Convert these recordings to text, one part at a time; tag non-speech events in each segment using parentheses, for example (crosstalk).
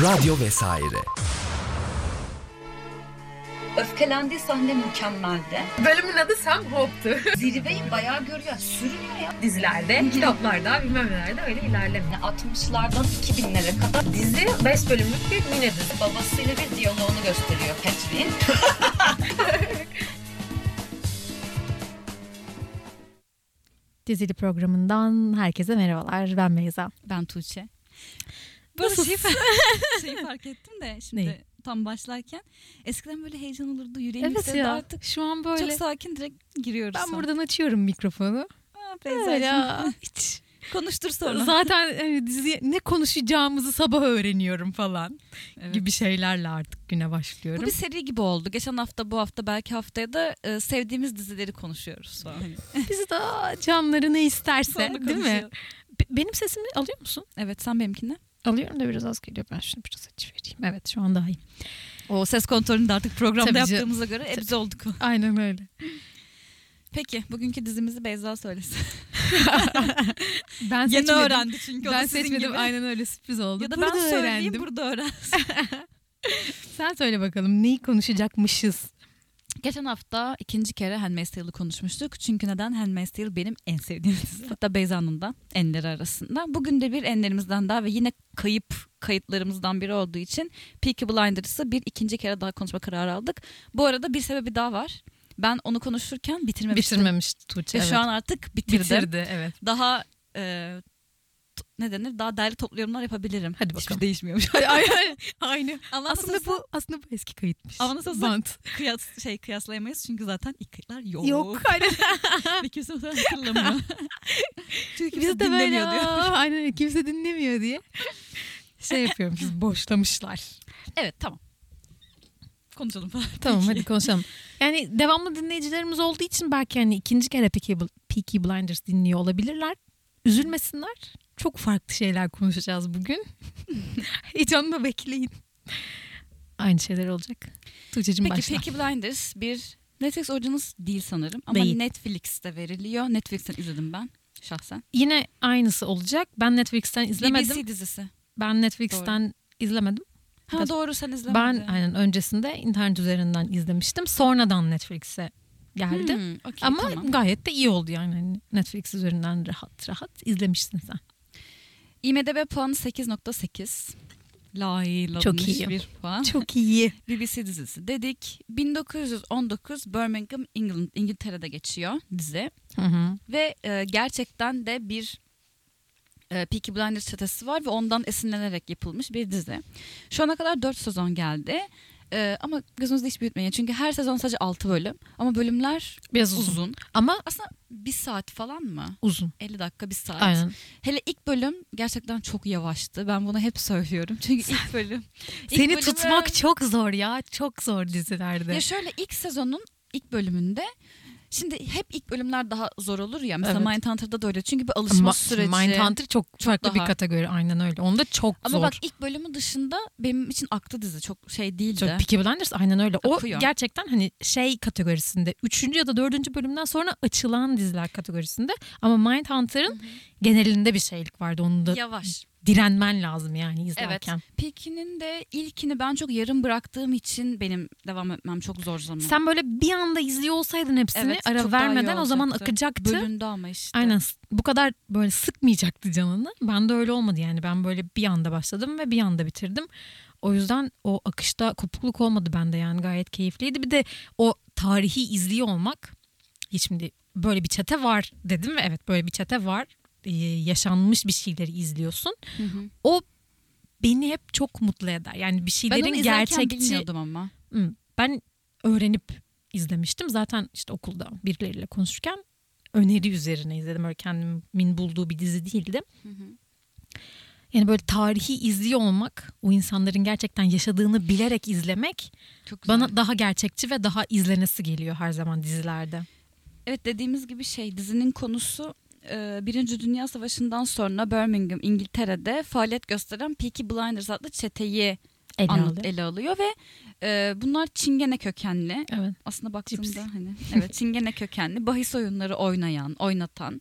Radyo vesaire. Öfkelendiği sahne mükemmeldi. Bölümün adı Sam Hope'tu. (laughs) Zirveyi bayağı görüyor. Sürünüyor ya. Dizilerde, kitaplarda, bilmem nelerde öyle ilerlemiyor. Yani 60'lardan 2000'lere kadar Dizi 5 bölümlük bir mini dizi. babasıyla bir diyaloğunu gösteriyor Patrick'in. (laughs) Dizili programından herkese merhabalar. Ben Beyza. Ben Tuğçe. Böyle şey, (laughs) şeyi fark ettim de şimdi Neyi? tam başlarken eskiden böyle heyecan olurdu yüreğim Evet ya. artık Şu an böyle çok sakin direkt giriyoruz. ben sonra. buradan açıyorum mikrofonu. Aa, Beyza'cığım. (laughs) Hiç. Konuştur sonra. Zaten hani dizi ne konuşacağımızı sabah öğreniyorum falan Evet. gibi şeylerle artık güne Bu başlıyorum. bir seri gibi oldu. Geçen hafta bu hafta belki haftaya da e, sevdiğimiz dizileri konuşuyoruz falan. Biz de canları ne isterse değil mi? Be- Benim sesimi alıyor musun? Evet sen benimkini. Alıyorum da biraz az geliyor. Ben şunu biraz açı vereyim. Evet şu an daha iyi. O ses kontrolünü de artık programda Tabii yaptığımıza göre biz olduk. (laughs) Aynen öyle. Peki bugünkü dizimizi Beyza söylesin. (laughs) Ben Yeni öğrendi çünkü Ben sizin seçmedim. gibi. Aynen öyle sürpriz oldu. Ya da Burada ben söyleyeyim öğrendim. burada öğren. (laughs) Sen söyle bakalım neyi konuşacakmışız? Geçen hafta ikinci kere Handmaid's Tale'ı konuşmuştuk. Çünkü neden? Handmaid's Tale benim en sevdiğim dizi. Hatta Beyza'nın da enleri arasında. Bugün de bir enlerimizden daha ve yine kayıp kayıtlarımızdan biri olduğu için Peaky Blinders'ı bir ikinci kere daha konuşma kararı aldık. Bu arada bir sebebi daha var. Ben onu konuşurken bitirmemiştim. Bitirmemiş Tuğçe. Ve evet. şu an artık bitirdim. bitirdi evet. Daha e, ne denir? Daha değerli toplu yorumlar yapabilirim. Hadi Hiçbir bakalım. şey değişmiyormuş. Aynen. (laughs) Aynı. Ama Aslında nasıl bu aslında bu eski kayıtmış. Ama nasıl olsa- Bant. kıyas, şey kıyaslayamayız çünkü zaten ilk kayıtlar yok. Yok. Aynen. (laughs) Kimse hatırlamıyor. (laughs) Çünkü kimse Biz de böyle dinlemiyor diyor. "Aa, Aynen kimse dinlemiyor diye. Şey yapıyormuşuz boşlamışlar. Evet tamam. Konuşalım falan. Tamam Peki. hadi konuşalım. Yani devamlı dinleyicilerimiz olduğu için belki hani ikinci kere Peaky, Peaky Blinders dinliyor olabilirler. Üzülmesinler. Çok farklı şeyler konuşacağız bugün. (laughs) Heyecanla bekleyin. Aynı şeyler olacak. Tuğçe'cim Peki başla. Peaky Blinders bir Netflix Originals değil sanırım ama Değil. Netflix'te veriliyor. Netflix'ten izledim ben şahsen. Yine aynısı olacak. Ben Netflix'ten izlemedim. BBC dizisi. Ben Netflix'ten izlemedim. Ha doğru sen izlemedin. Ben aynen öncesinde internet üzerinden izlemiştim. Sonradan Netflix'e geldi. Hmm, okey, Ama tamam. gayet de iyi oldu yani. Hani Netflix üzerinden rahat rahat izlemişsin sen. IMDB puanı 8.8. Layığıyla Çok iyi. bir puan. Çok iyi. (laughs) BBC dizisi dedik. 1919 Birmingham, England, İngiltere'de geçiyor dizi. Hı hı. Ve e, gerçekten de bir e, Peaky Blinders çetesi var ve ondan esinlenerek yapılmış bir dizi. Şu ana kadar 4 sezon geldi. E, ama gözünüzde hiç büyütmeyin. Çünkü her sezon sadece 6 bölüm. Ama bölümler Biraz uzun. uzun. Ama Aslında bir saat falan mı? uzun. 50 dakika bir saat. Aynen. Hele ilk bölüm gerçekten çok yavaştı. Ben bunu hep söylüyorum. (laughs) Çünkü ilk bölüm. ilk Seni bölümü- tutmak çok zor ya. Çok zor dizilerde. Ya şöyle ilk sezonun ilk bölümünde Şimdi hep ilk bölümler daha zor olur ya. Mesela Evet. Mindhunter'da da öyle. Çünkü bir alışma Ma- süreci. Mindhunter çok, farklı bir daha. kategori. Aynen öyle. Onda çok Ama zor. bak ilk bölümü dışında benim için aktı dizi. Çok şey değildi. Çok Peaky Blinders aynen öyle. O Akıyor. gerçekten hani şey kategorisinde. Üçüncü ya da dördüncü bölümden sonra açılan diziler kategorisinde. Ama Mindhunter'ın genelinde bir şeylik vardı. Onu da Yavaş. Direnmen lazım yani izlerken. Peaky'nin de ilkini ben çok yarım bıraktığım için benim devam etmem çok zor zaman. Sen böyle bir anda izliyor olsaydın hepsini Evet, ara vermeden o zaman akacaktı. Bölündü ama işte. Aynen bu kadar böyle sıkmayacaktı canını. Ben de öyle olmadı yani. Ben böyle bir anda başladım ve bir anda bitirdim. O yüzden o akışta kopukluk olmadı bende yani gayet keyifliydi. Bir de o tarihi izliyor olmak. Şimdi böyle bir çete var dedim ve evet böyle bir çete var. Ee, yaşanmış bir şeyleri izliyorsun. Hı hı. O beni hep çok mutlu eder. Yani bir Ben şeylerin izlerken gerçekçi bilmiyordum ama. Ben öğrenip izlemiştim. Zaten işte okulda birileriyle konuşurken öneri üzerine izledim. Öyle kendimin bulduğu bir dizi değildi. Yani böyle tarihi izliyor olmak, o insanların gerçekten yaşadığını bilerek izlemek Çok güzel. bana daha gerçekçi ve daha izlenesi geliyor her zaman dizilerde. Evet dediğimiz gibi şey dizinin konusu e, Birinci Dünya Savaşı'ndan sonra Birmingham İngiltere'de faaliyet gösteren Peaky Blinders adlı çeteyi Ele anlat, alıyor. ele alıyor ve e, bunlar Çingene kökenli. Evet. Aslında baktığımda hani evet Çingene kökenli bahis oyunları oynayan, oynatan,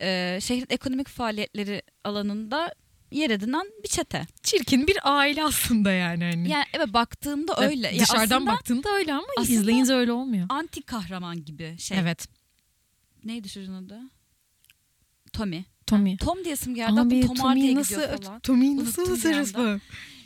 e, şehrin ekonomik faaliyetleri alanında yer edinen bir çete. Çirkin bir aile aslında yani. Hani. Yani evet baktığında Evet, öyle. Ya Dışarıdan aslında baktığında öyle ama izleyince öyle olmuyor. anti kahraman gibi şey. Evet. Neydi çocuğun adı? Tommy. Tommy. Tom diyesim geldi. Abi Tom Tommy'yi nasıl, falan. Tommy'yi nasıl ısırırız falan.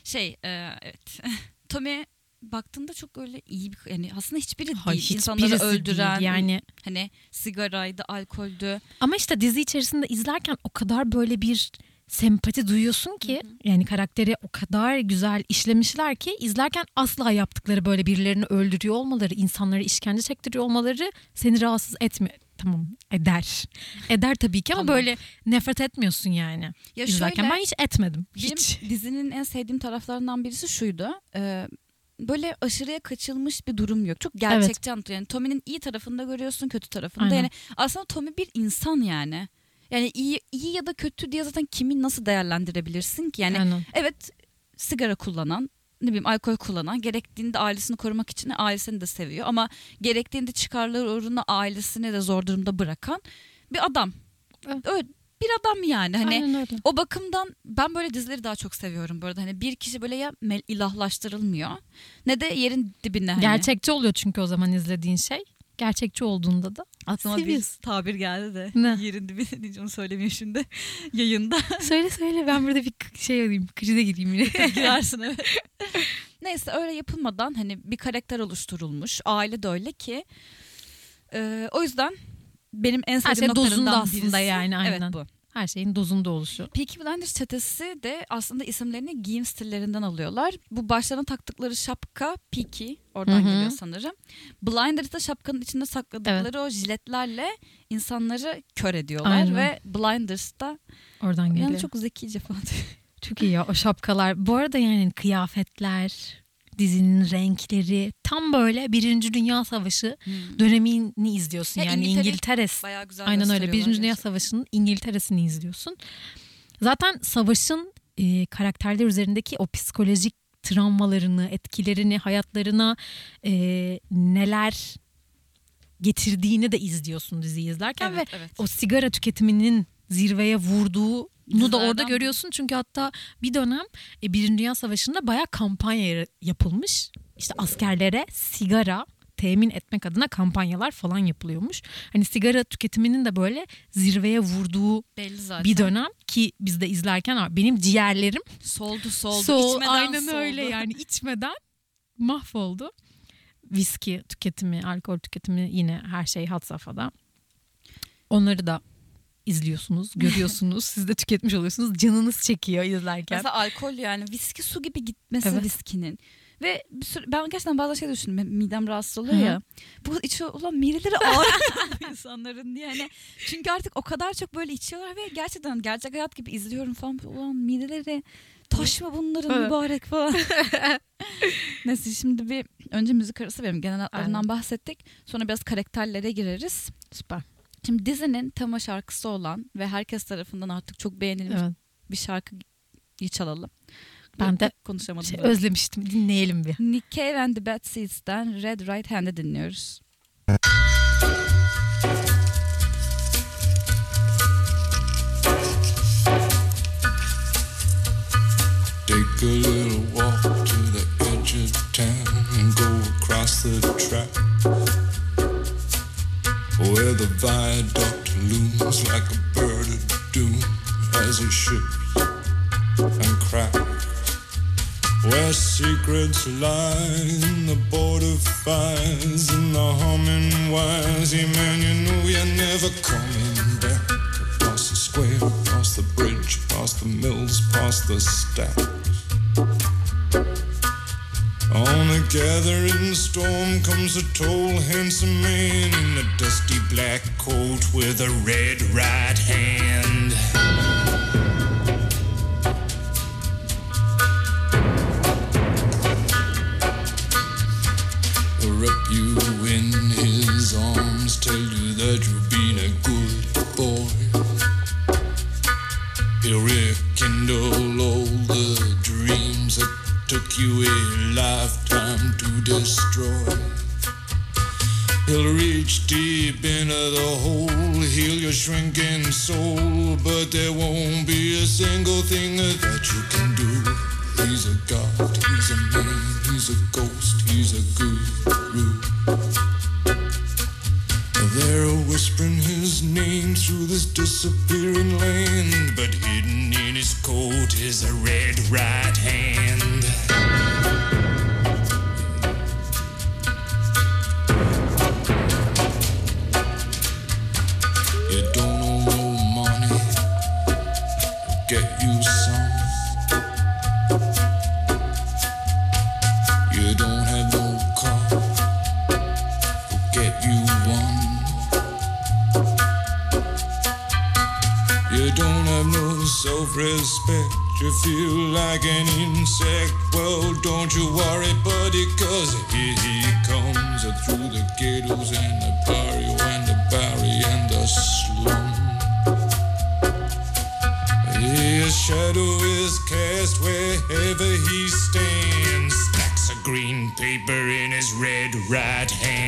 Şey e, evet. (laughs) Tommy baktığında çok öyle iyi bir yani aslında hiçbiri değil. Hayır, İnsanları öldüren değil. yani hani sigaraydı, alkoldü. ama işte dizi içerisinde izlerken o kadar böyle bir sempati duyuyorsun ki yani karakteri o kadar güzel işlemişler ki izlerken asla yaptıkları böyle birilerini öldürüyor olmaları, insanları işkence çektiriyor olmaları seni rahatsız etmiyor. Tamam eder. Eder tabii ki ama Tamam. böyle nefret etmiyorsun yani. Ya izlerken şöyle ben hiç etmedim. Hiç. (laughs) dizinin en sevdiğim taraflarından birisi şuydu. E, böyle aşırıya kaçılmış bir durum yok. Çok gerçekçi anlatıyor. Yani Tommy'nin iyi tarafını da görüyorsun, kötü tarafını da. Yani aslında Tommy bir insan yani. Yani iyi, iyi ya da kötü diye zaten kimi nasıl değerlendirebilirsin ki? Yani Aynen. evet sigara kullanan ne bileyim alkol kullanan gerektiğinde ailesini korumak için ailesini de seviyor ama gerektiğinde çıkarları uğruna ailesini de zor durumda bırakan bir adam. Evet. Öyle bir adam yani hani o bakımdan ben böyle dizileri daha çok seviyorum bu arada. Hani bir kişi böyle ya ilahlaştırılmıyor ne de yerin dibine hani. Gerçekçi oluyor çünkü o zaman izlediğin şey. Gerçekçi olduğunda da Aklıma bir seviyorsun. tabir geldi de Ne? yerin dibine (laughs) diyeceğim onu söylemeyeyim şimdi (laughs) yayında. söyle söyle ben burada bir şey alayım. Krize gireyim yine. (laughs) Girersin evet. Neyse öyle yapılmadan hani bir karakter oluşturulmuş. Aile de öyle ki. Ee, o yüzden benim en Her sevdiğim şey noktalarından dozunda aslında birisi- yani, aynen. Evet bu. Her şeyin dozunda oluşu. Peaky Blinders çetesi de aslında isimlerini giyim stillerinden alıyorlar. Bu başlarına taktıkları şapka Peaky oradan Hı hı. geliyor sanırım. Blinders da şapkanın içinde sakladıkları o jiletlerle insanları kör ediyorlar Aynen. ve Blinders da Oradan geliyor. yani çok zekice falan. Çok iyi ya o şapkalar. Bu arada yani kıyafetler, dizinin renkleri tam böyle Birinci Dünya Savaşı dönemini izliyorsun. Ya yani İngiltere-. Bayağı güzel Aynen öyle. Birinci Dünya. Savaşı'nın İngiltere'sini izliyorsun. Zaten savaşın e, karakterler üzerindeki o psikolojik travmalarını, etkilerini, hayatlarına e, neler getirdiğini de izliyorsun diziyi izlerken Evet, ve evet. o sigara tüketiminin zirveye vurduğunu da orada görüyorsun. Çünkü hatta bir dönem e, Birinci Dünya Savaşı'nda bayağı kampanya yapılmış. İşte askerlere sigara temin etmek adına kampanyalar falan yapılıyormuş. Hani sigara tüketiminin de böyle zirveye vurduğu belli zaten. bir dönem ki biz de izlerken "Aa, benim ciğerlerim soldu soldu. sol içmeden aynen soldu. öyle yani içmeden mahvoldu. Viski tüketimi, alkol tüketimi yine her şey had safhada. Onları da izliyorsunuz, görüyorsunuz. Siz de tüketmiş oluyorsunuz. Canınız çekiyor izlerken. Mesela alkol yani viski su gibi gitmesi Evet. viskinin. Ve bir sürü, ben gerçekten bazı şey düşündüm. Midem rahatsız oluyor Hı ya. Bu içiyor ulan mideleri ağrıyor (laughs) insanların diye. Yani çünkü artık o kadar çok böyle içiyorlar ve gerçekten gerçek hayat gibi izliyorum falan. Ulan mideleri taş mı bunların Evet. mübarek falan. (laughs) Neyse şimdi bir önce müzik arası verelim. Genel hatlarından bahsettik. Sonra biraz karakterlere gireriz. Süper. Şimdi dizinin tema şarkısı olan ve herkes tarafından artık çok beğenilmiş Evet. bir şarkıyı çalalım. Ben Yok, de konuşamadım. Şey, böyle. özlemiştim. Dinleyelim bir. Nick Cave and the Bad Seeds'ten Red Right Hand'ı dinliyoruz. Lie the border fires and the humming wires. Yeah, man, you know you're never coming back. Across the square, across the bridge, past the mills, past the stacks. On a gathering storm comes a tall, They're whispering his name through this disappearing land, but hidden in his coat is a red right hand. Feel like an insect. Well, don't you worry, buddy, cause here he comes uh, through the ghettos and the barrio and the barry and the slum. His shadow is cast wherever he stands. Stacks of green paper in his red right hand.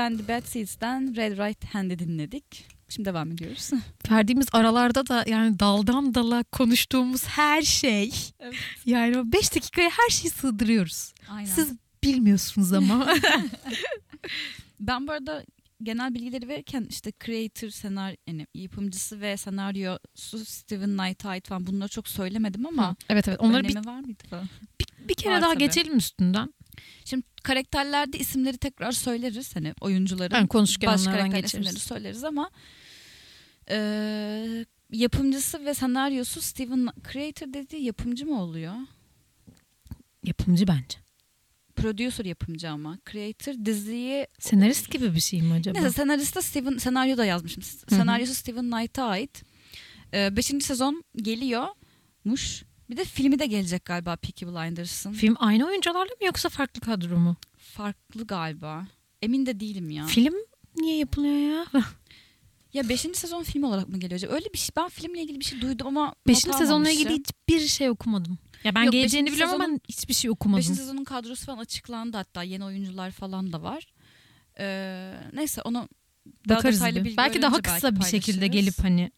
And the Bad Seeds'ten Red Right Hand'i dinledik. Şimdi devam ediyoruz. (laughs) Verdiğimiz aralarda da yani daldan dala konuştuğumuz her şey. Evet. Yani o 5 dakikaya her şeyi sığdırıyoruz. Aynen. Siz bilmiyorsunuz ama. (laughs) (laughs) Ben bu arada genel bilgileri verirken işte creator, senaryo, yani yapımcısı ve senaryosu Steven Knight'a ait falan bunları çok söylemedim ama evet evet onları bir, var mıydı falan? bir, bir kere Var daha tabii. geçelim üstünden. Şimdi karakterlerde isimleri tekrar söyleriz. Hani oyuncuların Yani konuşurken baş karakter geçeriz. isimleri söyleriz ama e, yapımcısı ve senaryosu Steven Creator dediği yapımcı mı oluyor? Yapımcı bence. Producer yapımcı ama. Creator diziyi Senarist gibi bir şey mi acaba? Neyse senarist Steven senaryo da yazmışım. Senaryosu Steven Knight'a ait. Ee, beşinci sezon geliyormuş. Bir de filmi de gelecek galiba Peaky Blinders'ın. Film aynı oyuncularla mı yoksa farklı kadro mu? Farklı galiba. Emin de değilim ya. Film niye yapılıyor ya? (laughs) Ya 5. sezon film olarak mı geliyor? Öyle bir şey ben filmle ilgili bir şey duydum ama Beşinci not sezonla almamışım. ilgili hiçbir şey okumadım. Ya ben Yok, geleceğini biliyorum ama hiçbir şey okumadım. Beşinci sezonun kadrosu falan açıklandı hatta yeni oyuncular falan da var. Ee, neyse onu daha Bakarız detaylı bir. bilgi Belki daha kısa bir şekilde gelip hani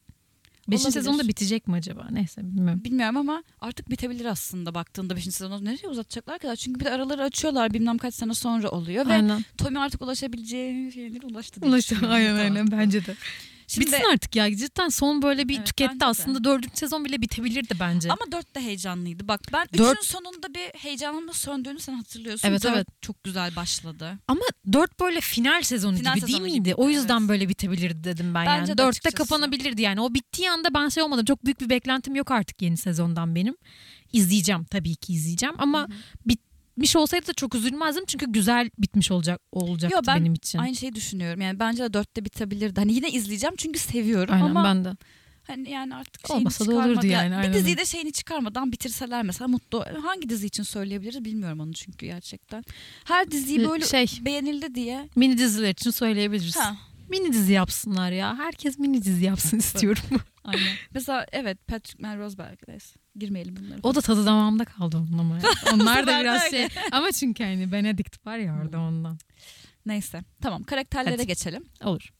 Beşinci Olabilir. sezonda bitecek mi acaba? Neyse bilmiyorum. Bilmiyorum ama artık bitebilir aslında baktığında 5. sezonu. Nereye uzatacaklar ki? Çünkü bir de araları açıyorlar bilmem kaç sene sonra oluyor ve Aynen. Tommy artık ulaşabileceği şeylere ulaştı. Ulaştı. Aynen aynen bence de. (laughs) Şimdi, Bitsin artık ya cidden son böyle bir Evet, tüketti aslında dördüncü sezon bile bitebilirdi bence. Ama dört de heyecanlıydı. Bak ben Dört- üçün sonunda bir heyecanımın söndüğünü sen hatırlıyorsun. Evet, Dört evet. çok güzel başladı. Ama dört böyle final sezonu Final gibi sezonu değil miydi? o yüzden evet. böyle bitebilirdi dedim ben Bence yani. de Dörtte kapanabilirdi yani. O bittiği anda ben şey olmadım. Çok büyük bir beklentim yok artık yeni sezondan benim. İzleyeceğim tabii ki izleyeceğim ama bitmiş olsaydı da çok üzülmezdim çünkü güzel bitmiş olacak olacaktı Yo, ben benim için. Aynı şeyi düşünüyorum. Yani bence de dörtte bitebilirdi. Hani yine izleyeceğim çünkü seviyorum Aynen ama ben de. hani yani artık şeyini Olmasa da olurdu yani, Bir aynen diziyi de şeyini çıkarmadan bitirseler mesela mutlu. Hangi dizi için söyleyebiliriz bilmiyorum onu çünkü gerçekten. Her diziyi böyle şey- beğenildi diye. Mini diziler için söyleyebiliriz. Ha, Mini dizi yapsınlar ya. Herkes mini dizi yapsın istiyorum. (laughs) aynen. mesela evet Patrick Melrose Neyse girmeyelim bunlara. o da tadı damağımda kaldı onun ama. (laughs) Onlar da biraz şey. Ama çünkü hani Benedict var ya orada ondan. Neyse tamam karakterlere Hadi. geçelim. Olur.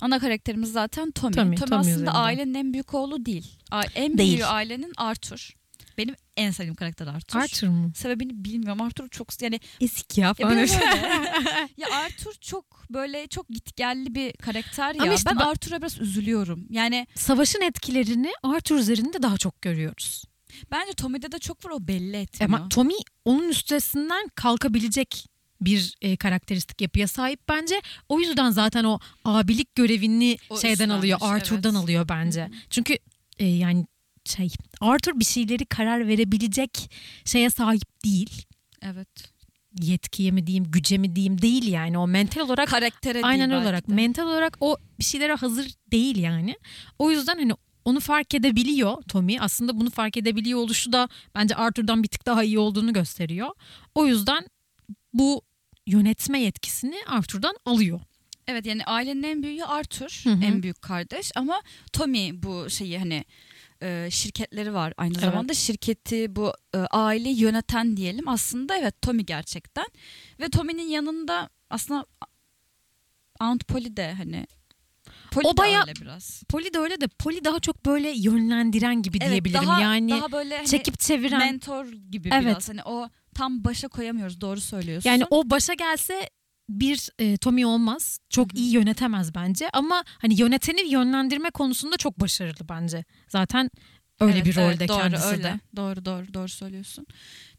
Ana karakterimiz zaten Tommy. Tommy, Tommy, Tommy aslında üzerinden. ailenin en büyük oğlu değil. A- En Değil. büyüğü ailenin Arthur. Benim en sevdiğim karakter Arthur. Arthur mu? Sebebini bilmiyorum. Arthur çok yani Ezik ya ya falan. öyle. (laughs) ya Arthur çok böyle çok gitgelli bir karakter ya. Ama işte ben ben- Arthur'a biraz üzülüyorum. Yani Savaşın etkilerini Arthur üzerinde daha çok görüyoruz. bence Tommy'de de çok var o belli etmiyor. Ama Tommy onun üstesinden kalkabilecek bir e, karakteristik yapıya sahip bence. O yüzden zaten o abilik görevini O şeyden alıyor, Arthur'dan evet. alıyor bence. Çünkü e, yani şey Arthur bir şeyleri karar verebilecek şeye sahip değil. evet. Yetkiye mi diyeyim, güce mi diyeyim değil yani. O mental olarak Karaktere değil aynen belki olarak de. mental olarak o bir şeylere hazır değil yani. O yüzden hani onu fark edebiliyor Tommy. Aslında bunu fark edebiliyor oluşu da bence Arthur'dan bir tık daha iyi olduğunu gösteriyor. O yüzden bu yönetme yetkisini Arthur'dan alıyor. Evet yani ailenin en büyüğü Arthur. Hı hı. En büyük kardeş ama Tommy bu şeyi hani e, şirketleri var aynı Evet. zamanda şirketi bu e, aile yöneten diyelim aslında evet Tommy gerçekten ve Tommy'nin yanında aslında Aunt Polly de hani Polly O baya- biraz. Polly de öyle de Polly daha çok böyle yönlendiren gibi Evet, diyebilirim. daha, yani daha böyle hani çekip çeviren. mentor gibi Evet. biraz hani o tam başa koyamıyoruz doğru söylüyorsun. Yani o başa gelse bir e, Tommy olmaz. Çok Hı hı. iyi yönetemez bence ama hani yöneteni yönlendirme konusunda çok başarılı bence. Zaten öyle Evet, bir rolde evet, doğru, kendisi öyle. de. Doğru doğru doğru söylüyorsun.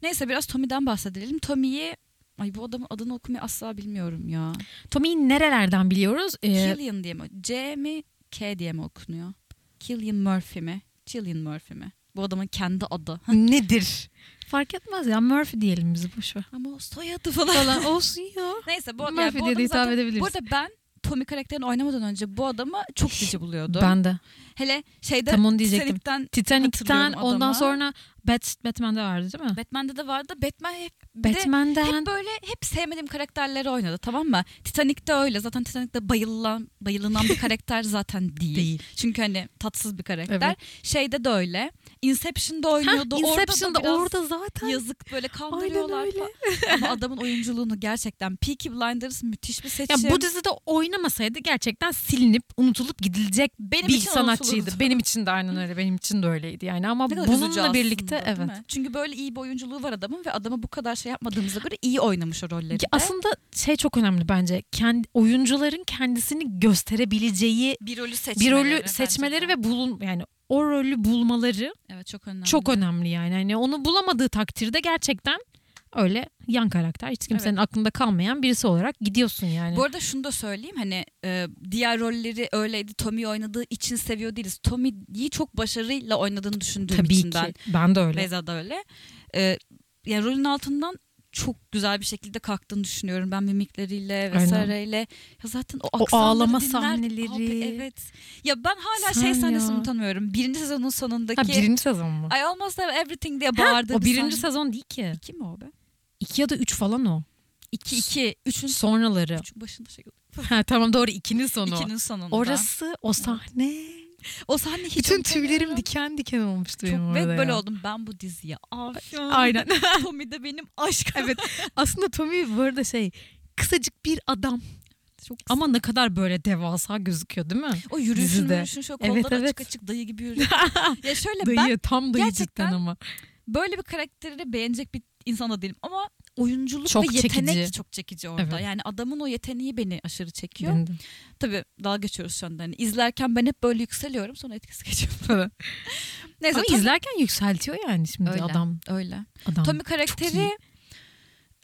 Neyse biraz Tommy'den bahsedelim. Tommy'yi ay bu adamın adını okumayı asla bilmiyorum ya. Tommy'yi nerelerden biliyoruz? Ee, Killian diye mi? C mi K diye mi okunuyor? Killian Murphy mi? Cillian Murphy mi? Bu adamın kendi adı. nedir? Fark etmez ya Murphy diyelim biz boşver. Ama o soyadı falan. Falan (laughs) olsun ya. Neyse bu, Murphy yani bu diye de hitap zaten, edebiliriz. Bu arada ben Tommy karakterini oynamadan önce bu adamı çok cici buluyordum. Ben de. Hele şeyde Tam onu diyecektim. Titanic'ten ondan adamı. sonra Bat, Batman'de vardı değil mi? Batman'de de vardı. Batman hep bir de Batman'den hep böyle hep sevmediğim karakterleri oynadı tamam mı? Titanic'te öyle. Zaten Titanic'te bayılan bayılınan bir (laughs) karakter zaten değil. değil. Çünkü hani tatsız bir karakter. Evet. Şeyde de öyle. Inception'da oynuyordu. Inception'da orada, da orada, zaten. yazık böyle kandırıyorlar falan. (laughs) Ama adamın oyunculuğunu gerçekten Peaky Blinders müthiş bir Ya seçim. bu dizide oynamasaydı gerçekten silinip unutulup gidilecek Benim bir için unutulurdu. Benim için de aynen öyle. Benim için de öyleydi yani ama bununla aslında, birlikte evet. mi? Çünkü böyle iyi bir oyunculuğu var adamın ve adama bu kadar şey yapmadığımıza göre iyi oynamış o rolleri. Ki aslında şey çok önemli bence. Kendi oyuncuların kendisini gösterebileceği bir rolü bir seçmeleri. rolü bence seçmeleri ve bulun yani o rolü bulmaları evet çok önemli. çok önemli yani. Hani onu bulamadığı takdirde gerçekten öyle yan karakter hiç kimsenin aklında kalmayan birisi olarak gidiyorsun yani. Bu arada şunu da söyleyeyim hani e, diğer rolleri öyleydi Tommy oynadığı için seviyor değiliz. Tommy'yi çok başarıyla oynadığını düşündüğüm Tabii için ki. ben. Ben de öyle. Beyza da öyle. E, yani rolün altından çok güzel bir şekilde kalktığını düşünüyorum ben mimikleriyle Aynen. vesaireyle. Ya zaten o, O ağlama dinler- sahneleri. Abi evet. Ya ben hala Sen şey sahnesini ya. unutamıyorum. Birinci sezonun sonundaki Ha, birinci sezon mu? I almost have everything diye Ha, bağırdığı o bir birinci sahne. sezon değil ki. İki mi o be? İki ya da üç falan o. İki, iki. Üçün, Sonraları. üçün başında şey (laughs) ha, tamam doğru ikinin sonu. İkinin sonunda. Orası o sahne. o sahne hiç Bütün tüylerim diken diken olmuştu benim Çok orada ve böyle ya. oldum ben bu diziye aşığım. Aynen. (laughs) Tommy de benim aşkım. evet. Aslında Tommy bu arada şey kısacık bir adam Çok ama ne kadar böyle devasa gözüküyor değil mi? o yürüyüşün yürüyüşün şöyle Evet, kolları evet. açık açık dayı gibi (laughs) yürüyor. ya şöyle Dayı ben tam dayı gerçekten- ama. böyle bir karakteri beğenecek bir insan da değilim ama oyunculuk Çok ve yetenek çekici. çok çekici orada. Evet. Yani adamın o yeteneği beni aşırı çekiyor. Benim de. Tabii dalga geçiyoruz şu anda. Hani izlerken ben hep böyle yükseliyorum sonra etkisi geçiyor. (laughs) Neyse Ama Tommy- izlerken yükseltiyor yani şimdi Öyle. adam. öyle. adam. Tommy karakteri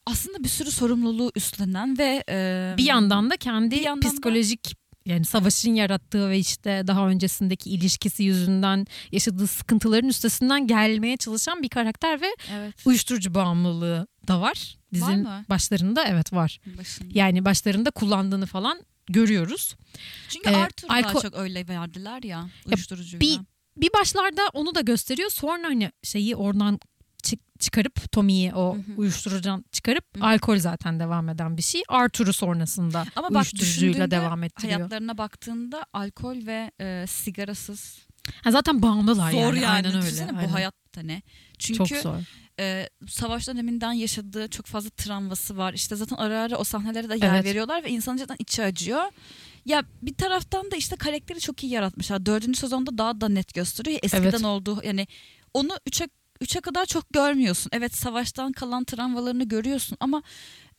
aslında bir sürü sorumluluğu üstlenen ve e, bir yandan da kendi bir yandan da- psikolojik yani savaşın yarattığı ve işte daha öncesindeki ilişkisi yüzünden yaşadığı sıkıntıların üstesinden gelmeye çalışan bir karakter ve evet uyuşturucu bağımlılığı da var. Dizinin mı? başlarında evet var. başında. Yani başlarında kullandığını falan görüyoruz. Çünkü Ee, Arthur daha alko- çok öyle verdiler ya uyuşturucuyla. bir bir başlarda onu da gösteriyor. Sonra hani şeyi oradan çıkarıp Tommy'yi o Hı hı. uyuşturucudan çıkarıp Hı hı. alkol zaten devam eden bir şey. Arthur'u sonrasında Ama bak uyuşturucuyla devam ettiriyor. hayatlarına baktığında alkol ve e, sigarasız Ha, zaten bağımlılar zor yani. yani. Aynen öyle. Aynen. bu hayatta ne? Çünkü Çok zor. e, savaş döneminden yaşadığı çok fazla travması var. İşte zaten ara ara o sahnelere de yer Evet. veriyorlar ve insanın cidden içi acıyor. Ya bir taraftan da işte karakteri çok iyi yaratmışlar. Dördüncü sezonda daha da net gösteriyor. Eskiden Evet. olduğu yani onu üçe üçe kadar çok görmüyorsun. Evet savaştan kalan travmalarını görüyorsun ama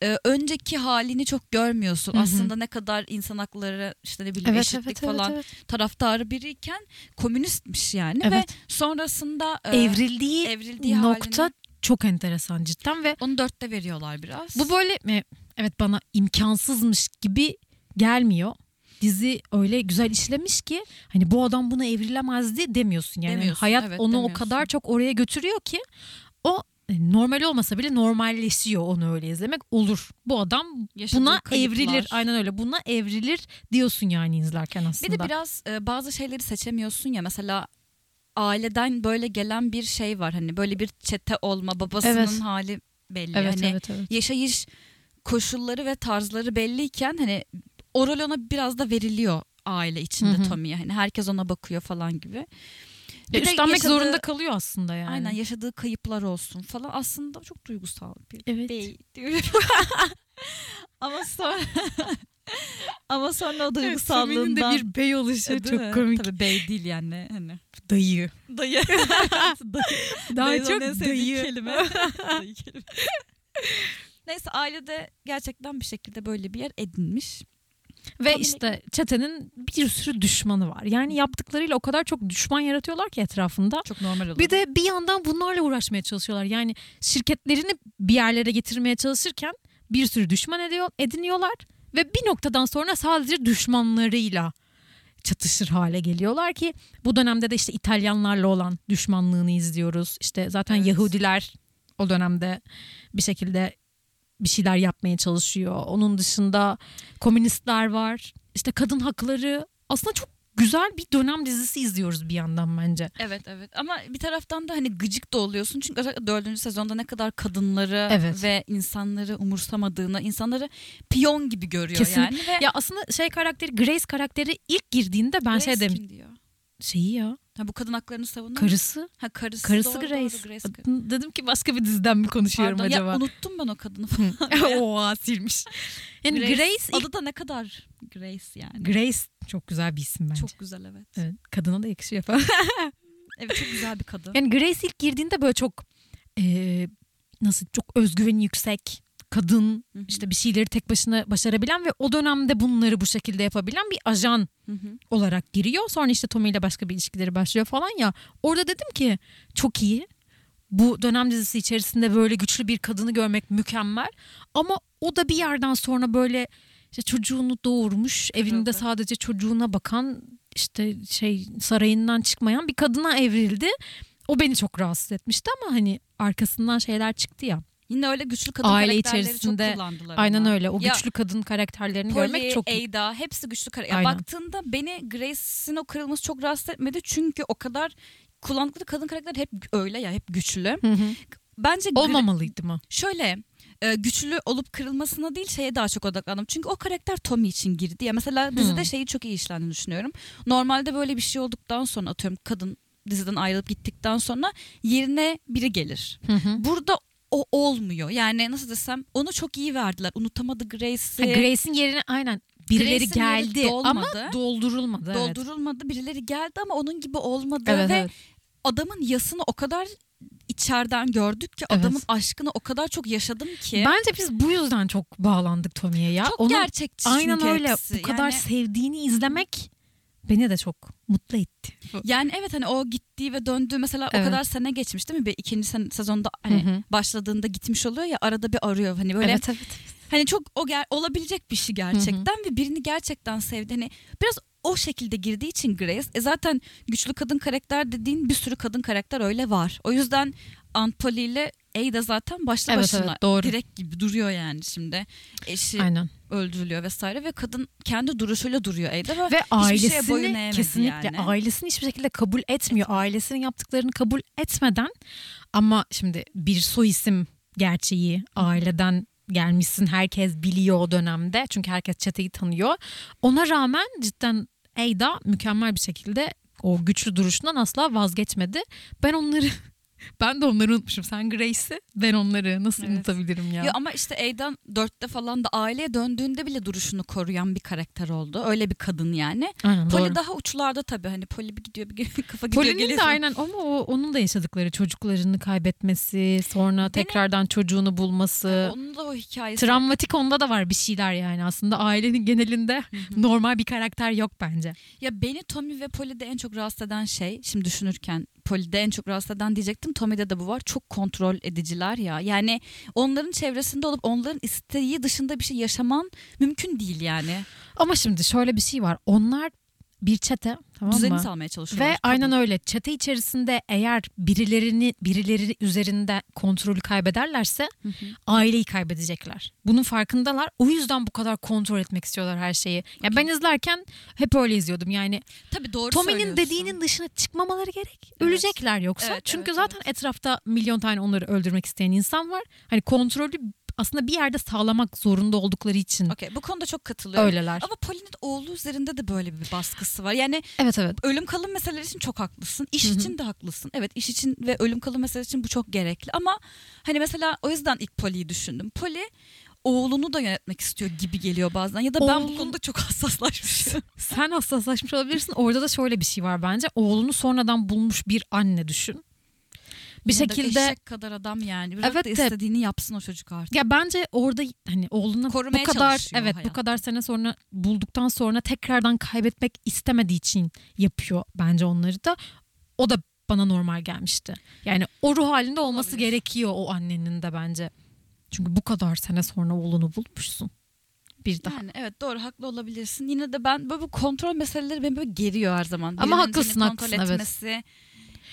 e, önceki halini çok görmüyorsun. Hı hı. Aslında ne kadar insan hakları işte ne bileyim Evet, eşitlik evet, falan evet, evet. taraftarı biriyken komünistmiş yani ve Evet. sonrasında e, Evrildiği evrildiği nokta halini çok enteresan cidden ve onu dörtte veriyorlar biraz. bu böyle e, evet bana imkansızmış gibi gelmiyor. Dizi öyle güzel işlemiş ki hani bu adam buna evrilemezdi demiyorsun yani. Demiyorsun, Hayat evet, onu o demiyorsun. kadar çok oraya götürüyor ki o e, normal olmasa bile normalleşiyor onu öyle izlemek olur. Bu adam Yaşadığı buna kayıplar. evrilir aynen öyle buna evrilir diyorsun yani izlerken Bir aslında. de biraz e, bazı şeyleri seçemiyorsun ya mesela aileden böyle gelen bir şey var hani böyle bir çete olma babasının Evet. hali belli evet, hani evet evet yaşayış koşulları ve tarzları belliyken hani o rol ona biraz da veriliyor aile içinde Hı hı. Tommy'ye hani herkes ona bakıyor falan gibi. Bir üstlenmek yaşadığı- zorunda kalıyor aslında yani. Aynen yaşadığı kayıplar olsun falan aslında çok duygusal bir Evet. bey diyorum. (laughs) ama sonra (laughs) ama sonra o duygusallığından bir bey oluşu çok mi? komik. Tabii bey değil yani hani. Dayı. Dayı. (laughs) Daha Beyza'nın çok dayı. kelime. dayı kelime. Neyse ailede gerçekten bir şekilde böyle bir yer edinmiş. Ve Tommy- işte çetenin bir sürü düşmanı var. Yani yaptıklarıyla o kadar çok düşman yaratıyorlar ki etrafında. Çok normal olur. Bir de bir yandan bunlarla uğraşmaya çalışıyorlar. Yani şirketlerini bir yerlere getirmeye çalışırken bir sürü düşman ediyor, ediniyorlar. Ve bir noktadan sonra sadece düşmanlarıyla çatışır hale geliyorlar ki bu dönemde de işte İtalyanlarla olan düşmanlığını izliyoruz. İşte zaten Evet. Yahudiler o dönemde bir şekilde bir şeyler yapmaya çalışıyor. Onun dışında komünistler var. İşte kadın hakları aslında çok güzel bir dönem dizisi izliyoruz bir yandan bence. Evet evet ama bir taraftan da hani gıcık da oluyorsun çünkü özellikle dördüncü sezonda ne kadar kadınları Evet. ve insanları umursamadığını, insanları piyon gibi görüyor Kesin. yani. Ve Ya aslında şey karakteri Grace karakteri ilk girdiğinde ben Grace şey demiş kim diyor? şeyi ya Ha, bu kadın haklarını savunan karısı Ha, karısı, karısı doğru, Grace. Doğru, Grace Dedim ki başka bir diziden mi konuşuyorum Pardon, acaba? Ya unuttum ben o kadını falan. (laughs) Oha silmiş. Yani Grace, ilk- adı da ne kadar Grace yani. Grace çok güzel bir isim bence. Çok güzel evet. Evet, kadına da yakışıyor falan. (laughs) Evet çok güzel bir kadın. Yani Grace ilk girdiğinde böyle çok e, nasıl çok özgüveni yüksek kadın Hı hı. işte bir şeyleri tek başına başarabilen ve o dönemde bunları bu şekilde yapabilen bir ajan Hı hı. olarak giriyor. Sonra işte Tommy ile başka bir ilişkileri başlıyor falan ya. Orada dedim ki çok iyi. Bu dönem dizisi içerisinde böyle güçlü bir kadını görmek mükemmel. Ama o da bir yerden sonra böyle işte çocuğunu doğurmuş, evinde sadece çocuğuna bakan işte şey sarayından çıkmayan bir kadına evrildi. O beni çok rahatsız etmişti ama hani arkasından şeyler çıktı ya. Yine öyle güçlü kadın Aile karakterleri içerisinde çok kullandılar. Aynen ama. öyle. O Ya, güçlü kadın karakterlerini Polly, görmek çok iyi. Ada hepsi güçlü karakter. Baktığında beni Grace'in o kırılması çok rahatsız etmedi. Çünkü o kadar kullandıkları kadın karakter hep öyle ya hep güçlü. Hı hı. Bence Olmamalıydı mı? şöyle e, güçlü olup kırılmasına değil şeye daha çok odaklandım. Çünkü o karakter Tommy için girdi. Ya mesela dizide Hmm. şeyi çok iyi işlendiğini düşünüyorum. Normalde böyle bir şey olduktan sonra atıyorum kadın diziden ayrılıp gittikten sonra yerine biri gelir. Hı hı. Burada o olmuyor. Yani nasıl desem onu çok iyi verdiler. Unutamadı Ha, Grace'i. Grace'in yerine aynen birileri Grace'in yeri geldi ama doldurulmadı. evet. doldurulmadı. Birileri geldi ama onun gibi olmadı Evet, ve evet. adamın yasını o kadar içeriden gördük ki Evet. adamın aşkını o kadar çok yaşadım ki. Bence biz bu yüzden çok bağlandık Tommy'ye ya. çok Onun gerçekçi aynen öyle. hepsi. Bu kadar Yani- sevdiğini izlemek beni de çok mutlu etti. Yani evet hani o gittiği ve döndüğü mesela Evet. o kadar sene geçmiş değil mi? Bir ikinci sen- sezonda hani Hı hı. başladığında gitmiş oluyor ya arada bir arıyor hani böyle Evet evet. hani çok o ger- olabilecek bir şey gerçekten ve birini gerçekten sevdi. Hani biraz o şekilde girdiği için Grace e zaten güçlü kadın karakter dediğin bir sürü kadın karakter öyle var. O yüzden Aunt Polly ile Ada zaten başlı Evet, başına evet, doğru. direkt gibi duruyor yani şimdi. Eşi Aynen. öldürülüyor vesaire ve kadın kendi duruşuyla duruyor Ada ve, Ve şeye ailesini eğmedi kesinlikle yani. ailesini hiçbir şekilde kabul etmiyor. Ailesinin yaptıklarını kabul etmeden ama şimdi bir soy isim gerçeği aileden gelmişsin herkes biliyor o dönemde çünkü herkes çeteyi tanıyor. Ona rağmen cidden Ada mükemmel bir şekilde o güçlü duruşundan asla vazgeçmedi. Ben onları ben de onları unutmuşum. Sen Grace'i ben onları nasıl Evet. unutabilirim ya? Ya ama işte Aidan dörtte falan da aileye döndüğünde bile duruşunu koruyan bir karakter oldu. Öyle bir kadın yani. Aynen Poli doğru. daha uçlarda tabii hani Poli bir gidiyor bir (laughs) kafa gidiyor Poli'nin geliyor. de aynen ama o, onun da yaşadıkları çocuklarını kaybetmesi, sonra tekrardan çocuğunu bulması. Onun da o hikayesi. Travmatik onda da var bir şeyler yani aslında ailenin genelinde normal bir karakter yok bence. Ya beni Tommy ve Poli'de en çok rahatsız eden şey şimdi düşünürken Poli'de en çok rahatsız eden diyecektim. Tommy'de de bu var. Çok kontrol ediciler ya. Yani onların çevresinde olup onların isteği dışında bir şey yaşaman mümkün değil yani. Ama şimdi şöyle bir şey var. Onlar bir çete tamam Düzeni mı? sağlamaya çalışıyorlar. Ve aynen öyle çete içerisinde eğer birilerini birileri üzerinde kontrolü kaybederlerse Hı hı. aileyi kaybedecekler. Bunun farkındalar. O yüzden bu kadar kontrol etmek istiyorlar her şeyi. Ya ben izlerken hep öyle izliyordum. Yani Tabii doğru Tommy'nin dediğinin dışına çıkmamaları gerek. Evet. Ölecekler yoksa. Evet, Çünkü evet, zaten etrafta milyon tane onları öldürmek isteyen insan var. Hani kontrolü aslında bir yerde sağlamak zorunda oldukları için Okey bu konuda çok katılıyorum. öyleler. Ama Poli'nin oğlu üzerinde de böyle bir baskısı var. Yani Evet evet. ölüm kalım meseleleri için çok haklısın. İş Hı hı. için de haklısın. Evet iş için ve ölüm kalım meselesi için bu çok gerekli. Ama hani mesela o yüzden ilk Poli'yi düşündüm. Poli oğlunu da yönetmek istiyor gibi geliyor bazen. Ya da ben bu Oğlun- konuda çok hassaslaşmışım. (laughs) Sen hassaslaşmış olabilirsin. Orada da şöyle bir şey var bence. Oğlunu sonradan bulmuş bir anne düşün. Bir şekilde eşek kadar adam yani. Bırak Evet da istediğini yapsın o çocuk artık. ya bence orada hani oğlunu Korumaya bu kadar evet bu hayatı. kadar sene sonra bulduktan sonra tekrardan kaybetmek istemediği için yapıyor bence onları da. O da bana normal gelmişti. Yani o ruh halinde olması Olabilir. gerekiyor o annenin de bence. Çünkü bu kadar sene sonra oğlunu bulmuşsun. Bir daha. Yani evet doğru haklı olabilirsin. Yine de ben böyle bu kontrol meseleleri beni böyle geriyor her zaman. Ama Birinin haklısın, kontrol haklısın, evet. etmesi.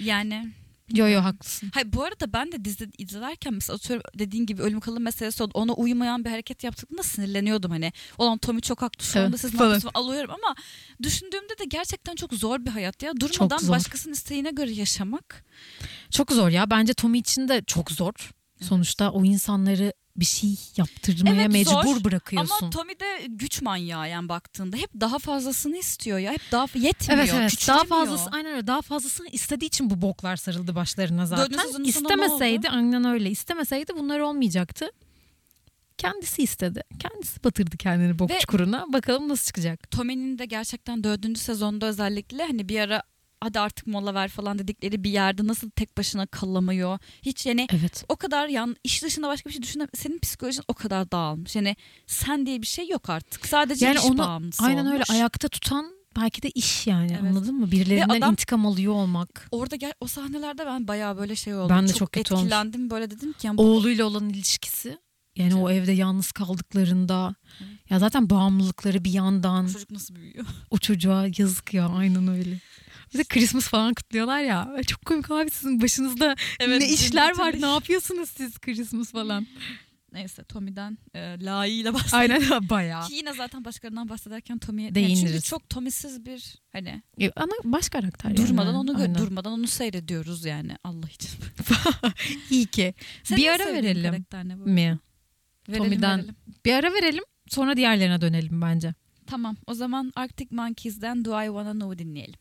Yani Yo yo haklısın. Hayır bu arada ben de dizi izlerken mesela atıyorum dediğin gibi ölüm kalım meselesi oldu. Ona uymayan bir hareket yaptığında sinirleniyordum hani. Olan Tommy çok haklı şu Evet, anda siz ne alıyorum ama düşündüğümde de gerçekten çok zor bir hayat ya. Durmadan başkasının isteğine göre yaşamak. Çok zor ya. Bence Tommy için de çok zor. Sonuçta o insanları bir şey yaptırmaya Evet, mecbur zor. bırakıyorsun. Ama Tommy de güç manyağı yani baktığında. Hep daha fazlasını istiyor ya. Hep daha yetmiyor. Evet evet daha fazlası aynen öyle daha fazlasını istediği için bu boklar sarıldı başlarına zaten. İstemeseydi aynen öyle istemeseydi bunlar olmayacaktı. Kendisi istedi. Kendisi batırdı kendini bok Ve- çukuruna. Bakalım nasıl çıkacak. Tommy'nin de gerçekten dördüncü sezonda özellikle hani bir ara hadi artık mola ver falan dedikleri bir yerde nasıl tek başına kalamıyor. Hiç yani Evet. o kadar yan iş dışında başka bir şey düşünme senin psikolojin o kadar dağılmış. Yani sen diye bir şey yok artık. Sadece Yani iş onu bağımlısı aynen öyle olmuş. ayakta tutan belki de iş yani Evet. anladın mı? Birilerinden Ve adam- intikam alıyor olmak. Orada gel, o sahnelerde ben bayağı böyle şey oldum. Ben de çok kötü olmuş. etkilendim böyle dedim ki yani bu Oğluyla olan ilişkisi. Yani o evde yalnız kaldıklarında ya zaten bağımlılıkları bir yandan çocuk nasıl büyüyor? o çocuğa yazık ya aynen öyle. Bir de Christmas falan kutluyorlar ya. Çok komik abi sizin başınızda Evet, ne işler var ne yapıyorsunuz siz Christmas falan. Neyse Tommy'den e, layığıyla bahsettim. Aynen (laughs) bayağı. Ki yine zaten başkalarından bahsederken Tommy'ye Değiniriz. çünkü çok Tommy'siz bir hani Ya, Ana baş karakter durmadan yani. onu Aynen. durmadan onu seyrediyoruz yani Allah için. (laughs) İyi ki. Senin bir ara verelim mi? Verelim, Tommy'den- verelim. Bir ara verelim sonra diğerlerine dönelim bence. Tamam o zaman Arctic Monkeys'den Do I Wanna Know dinleyelim.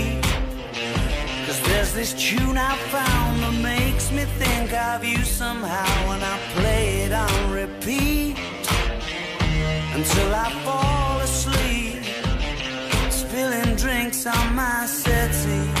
There's this tune I found that makes me think of you somehow when I play it on repeat until I fall asleep, spilling drinks on my settee.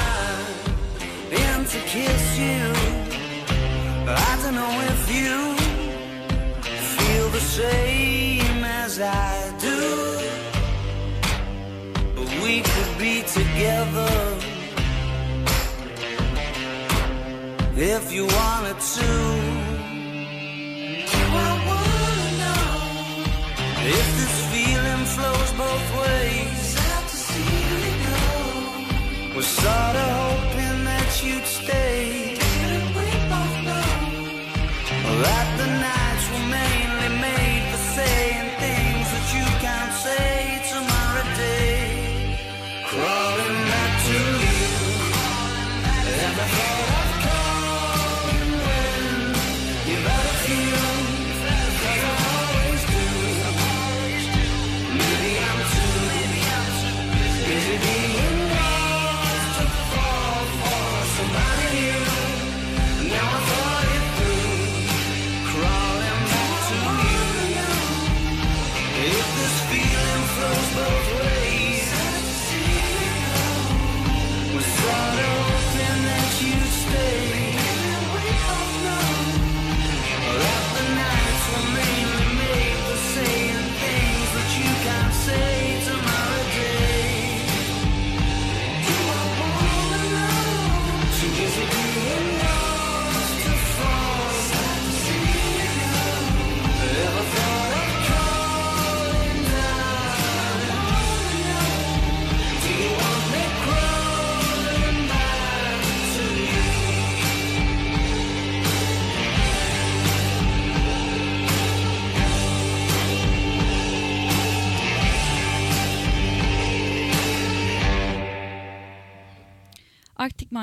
if you wanted to. I wanna know if this feeling flows both ways. Sad to see you go. Was sorta hoping that you'd stay. we both know that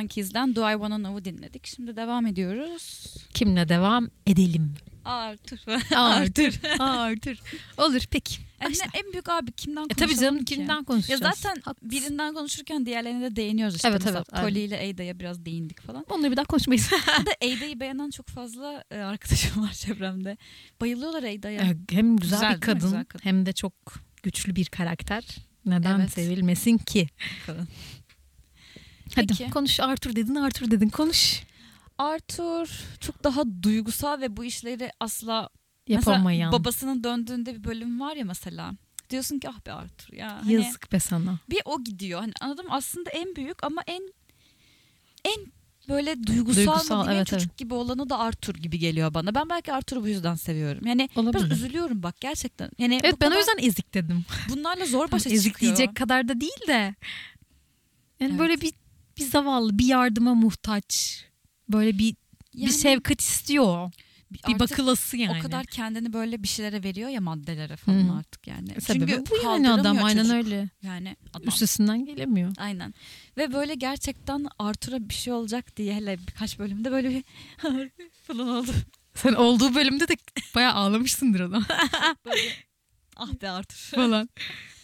Monkeys'den Do I Wanna Know'u dinledik. Şimdi devam ediyoruz. Kimle devam edelim? Arthur. (laughs) Arthur. (laughs) Arthur. Olur peki. Yani Başla. en büyük abi kimden E konuşalım tabii canım ki? kimden Ya konuşacağız? zaten Haklısın. birinden konuşurken diğerlerine de değiniyoruz işte. Evet, Mesela evet. Polly ile Ada'ya biraz değindik falan. Onları bir daha konuşmayız. (laughs) Bir de Ada'yı beğenen çok fazla e, arkadaşım var çevremde. Bayılıyorlar Ada'ya. Ee, hem güzel, Güzel bir kadın, Güzel kadın. hem de çok güçlü bir karakter. Neden Evet. sevilmesin ki? Falan. Hadi Peki. konuş Arthur dedin Arthur dedin konuş. Arthur çok daha duygusal ve bu işleri asla Yapamayan. Mesela babasının döndüğünde bir bölüm var ya mesela. Diyorsun ki ah be Arthur ya. Hani Yazık be sana. bir o gidiyor. Hani anladım aslında en büyük ama en en böyle duygusal, Duygusal, mı evet, çocuk evet. gibi olanı da Arthur gibi geliyor bana. Ben belki Arthur'u bu yüzden seviyorum. Yani Olabilir. biraz üzülüyorum bak gerçekten. Yani Evet ben o yüzden ezik dedim. bunlarla zor başa ezik çıkıyor. diyecek kadar da değil de. Yani Evet. böyle bir bir zavallı, bir yardıma muhtaç. Böyle bir Yani bir şefkat istiyor. Bir bakılası yani. O kadar kendini böyle bir şeylere veriyor ya maddelere falan Hı. artık yani. Sebebi Çünkü bu yani adam kaldıramıyor aynen çocuk. öyle. Yani adam. Üstesinden gelemiyor. Aynen. Ve böyle gerçekten Arthur'a bir şey olacak diye hele birkaç bölümde böyle bir (laughs) falan oldu. Sen olduğu bölümde de bayağı ağlamışsındır adam (laughs) Böyle ah be Arthur. falan.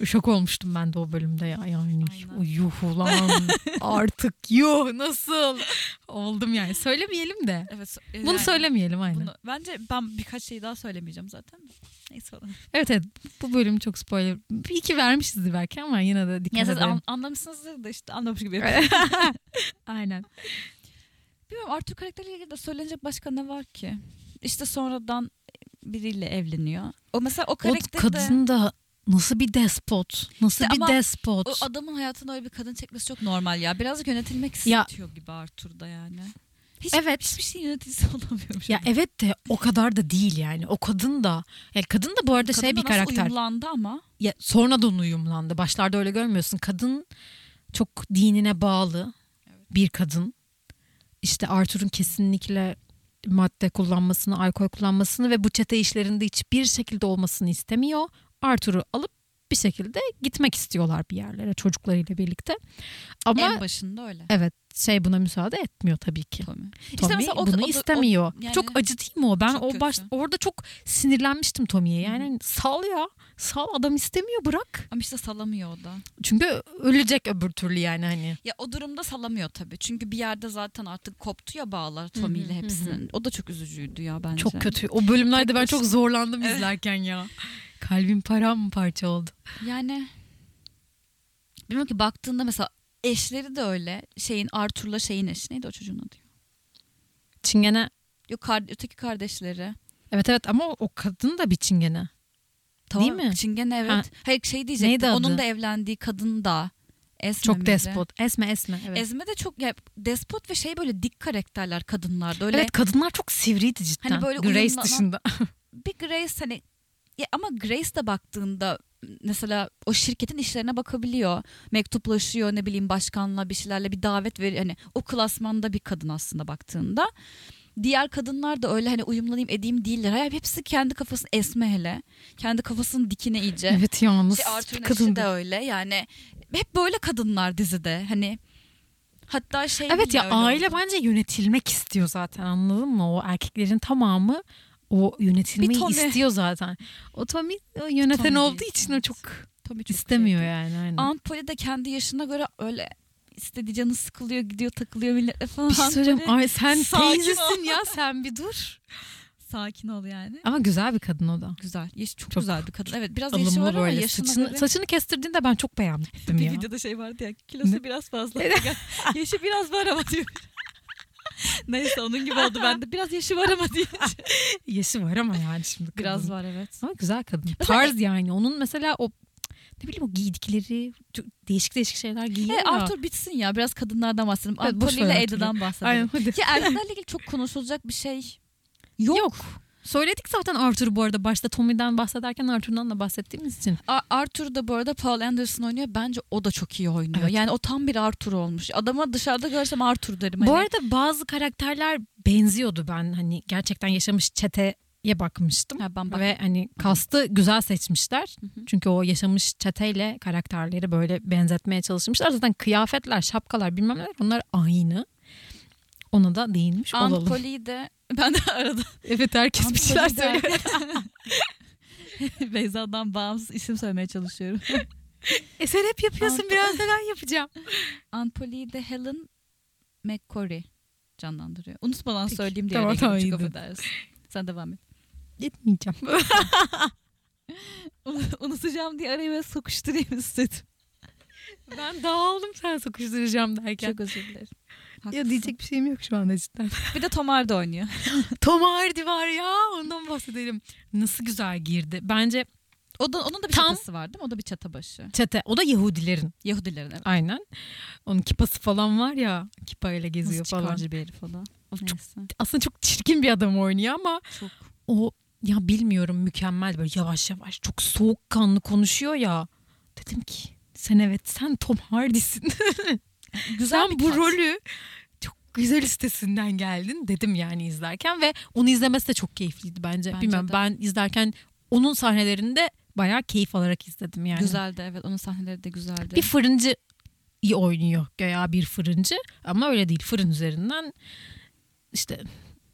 Şok olmuştum ben de o bölümde ya. Yani Aynen. yuh ulan (laughs) artık yuh nasıl oldum yani. Söylemeyelim de. Evet. Bunu yani söylemeyelim aynen. bunu- bence ben birkaç şey daha söylemeyeceğim zaten. Neyse falan. Evet evet bu bölüm çok spoiler. Bir iki vermişizdir belki ama yine de dikkat Ya edelim. an- anlamışsınızdır da işte anlamış gibi (laughs) (laughs) aynen. Bilmiyorum Arthur karakteriyle ilgili de söylenecek başka ne var ki? İşte sonradan biriyle evleniyor. O mesela o O karakter de kadın da nasıl bir despot. Nasıl İşte bir despot. o adamın hayatına öyle bir kadın çekmesi çok normal ya. Birazcık yönetilmek Ya- istiyor gibi Arthur'da yani. Hiç, Evet. Hiçbir şey yöneticisi (laughs) olamıyormuş. Ya evet de o kadar da değil yani. O kadın da. Yani kadın da bu arada Kadın şey bir nasıl karakter. uyumlandı ama. Ya sonradan uyumlandı. Başlarda öyle görmüyorsun. Kadın çok dinine bağlı bir kadın. İşte Arthur'un kesinlikle madde kullanmasını, alkol kullanmasını ve bu çete işlerinde hiçbir şekilde olmasını istemiyor. Arthur'u alıp bir şekilde gitmek istiyorlar bir yerlere çocuklarıyla birlikte. Ama en başında öyle. evet şey buna müsaade etmiyor tabii ki. Tommy. Tommy o- bunu o- o- istemiyor. yani- çok acı değil mi o? Ben o baş kötü. orada çok sinirlenmiştim Tommy'ye. Yani sal ya. Sal adam istemiyor bırak. Ama işte salamıyor o da. Çünkü ölecek öbür türlü yani hani. Ya o durumda salamıyor tabii. Çünkü bir yerde zaten artık koptu ya bağlar Tommy ile hepsinin. O da çok üzücüydü ya bence. Çok kötü. O bölümlerde Tek ben çok zorlandım Evet. izlerken ya. Kalbim paramparça oldu. Yani bilmiyorum ki baktığında mesela eşleri de öyle. Şeyin Arthur'la şeyin eşi neydi o çocuğun adı? Çingene Yok kar- öteki kardeşleri. evet evet ama o, kadın da bir çingene. Değil mi? Çingene evet. Ha. Hayır şey diyecektim. Neydi adı? Onun da evlendiği kadın da Esme Çok miydi? despot. Esme esme. Evet. Esme de çok ya, despot ve şey böyle dik karakterler kadınlarda. Öyle evet kadınlar çok sivriydi cidden. Hani böyle Grace uyumlanan- dışında. (laughs) bir Grace hani ya ama Grace de baktığında mesela o şirketin işlerine bakabiliyor. Mektuplaşıyor ne bileyim başkanla bir şeylerle bir davet veriyor. Hani o klasmanda bir kadın aslında baktığında. Diğer kadınlar da öyle hani uyumlanayım edeyim değiller. Hayır hepsi kendi kafasını esme hele. Kendi kafasının dikine iyice. (laughs) evet ya nasıl Şey, eşi kadındı. de öyle yani. Hep böyle kadınlar dizide. Hani hatta şey Evet ya aile oldu. bence yönetilmek istiyor zaten anladın mı? O erkeklerin tamamı o yönetilmeyi Bir Tommy. istiyor zaten. O Tommy o yöneten Tommy olduğu değil, için o çok Tabii çok istemiyor şey. yani. Aynen. Polly de kendi yaşına göre öyle istediği canı sıkılıyor gidiyor takılıyor milletle falan. bir şey söyleyeceğim. Böyle Ay sen ol. teyzesin ya sen bir dur. Sakin ol yani. Ama güzel bir kadın o da. Güzel. Yaş, çok, Çok güzel bir kadın. Evet biraz yaşı var ama yaşına Saçını, göre. saçını kestirdiğinde ben çok beğendim (laughs) bir ya. videoda şey vardı ya kilosu Ne? biraz fazla. (laughs) yaşı biraz var ama diyor. (laughs) Neyse onun gibi oldu bende. Biraz yaşı var ama diye. (laughs) Yaşı var ama yani şimdi kadın. Biraz var evet. Ama güzel kadın. Mesela- Tarz yani. Onun mesela o ne bileyim o giydikleri değişik değişik şeyler giyiyor Evet, ya. Arthur bitsin ya. Biraz kadınlardan bahsedelim. Evet, Polly ile. Eda'dan bahsedelim. Aynen hadi. Ki erkeklerle ilgili çok konuşulacak bir şey yok. Yok. Söyledik zaten Arthur'u bu arada. Başta Tommy'den bahsederken Arthur'dan da bahsettiğimiz için. A- Arthur da bu arada Paul Anderson oynuyor. Bence o da çok iyi oynuyor. Evet. Yani o tam bir Arthur olmuş. Adama dışarıda görsem Arthur derim. Bu hani. arada bazı karakterler benziyordu ben hani gerçekten yaşamış çeteye bakmıştım. Ha, ben bak- Ve hani kastı güzel seçmişler. Hı hı. Çünkü o yaşamış çeteyle karakterleri böyle benzetmeye çalışmışlar. Zaten kıyafetler, şapkalar bilmem neler onlar aynı. Ona da değinmiş Aunt olalım. Polly'yi de (laughs) ben de arada Evet herkes Aunt bir şeyler söylüyor. (laughs) Beyza'dan bağımsız isim söylemeye çalışıyorum. (laughs) e sen hep yapıyorsun Aunt- biraz da ben yapacağım. Aunt Polly'yi de Helen McCory canlandırıyor. Unutmadan Peki, söyleyeyim diye. tamam, Tamam, çok affedersin. Sen devam et. Etmeyeceğim. Unutacağım diye araya sokuşturayım istedim. ben dağıldım sen sokuşturacağım derken. Çok özür dilerim. Ya Haklısın. diyecek bir şeyim yok şu anda cidden. (laughs) Bir de Tom Hardy oynuyor. (laughs) Tom Hardy var ya ondan bahsedelim. Nasıl güzel girdi. Bence O da, onun da bir Tam- çatası var değil mi? O da bir çata başı. çete o da Yahudilerin Yahudilerin evet. aynen. Onun kipası falan var ya kipayla geziyor Nasıl falan. çıkarcı bir herif o da. O çok- Neyse. Aslında çok çirkin bir adam oynuyor ama Çok. o ya bilmiyorum mükemmel böyle yavaş yavaş çok soğukkanlı konuşuyor ya. Dedim ki sen evet sen Tom Hardy'sin. (laughs) Güzel sen bir bu kat. rolü çok güzel listesinden geldin dedim yani izlerken ve onu izlemesi de çok keyifliydi bence. Bence Bilmiyorum de. ben izlerken onun sahnelerinde bayağı keyif alarak izledim yani. Güzeldi evet onun sahneleri de güzeldi. Bir fırıncı iyi oynuyor göya bir fırıncı ama öyle değil fırın üzerinden işte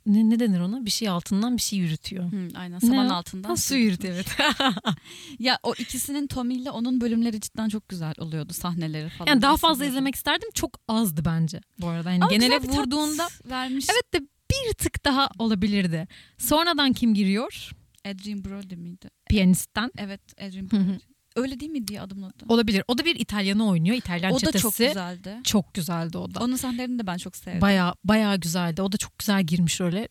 ne, ne denir ona bir şey altından bir şey yürütüyor. Hı, aynen saman Ne altından. Ha, su yürütüyor evet. (laughs) Ya o ikisinin Tommy ile onun bölümleri cidden çok güzel oluyordu sahneleri falan. yani daha Aslında. fazla izlemek isterdim çok azdı bence bu arada. Yani Ama genele vurduğunda vermiş. evet de bir tık daha olabilirdi. Sonradan kim giriyor? Adrian Brody miydi? Piyanistten. Evet Adrian Hı hı. Öyle değil miydi ya adamın adı? Olabilir. O da bir İtalyanı oynuyor. İtalyan O da çetesi. çok güzeldi. Çok güzeldi o da. Onun sahnelerini de ben çok sevdim. Baya baya güzeldi. O da çok güzel girmiş öyle.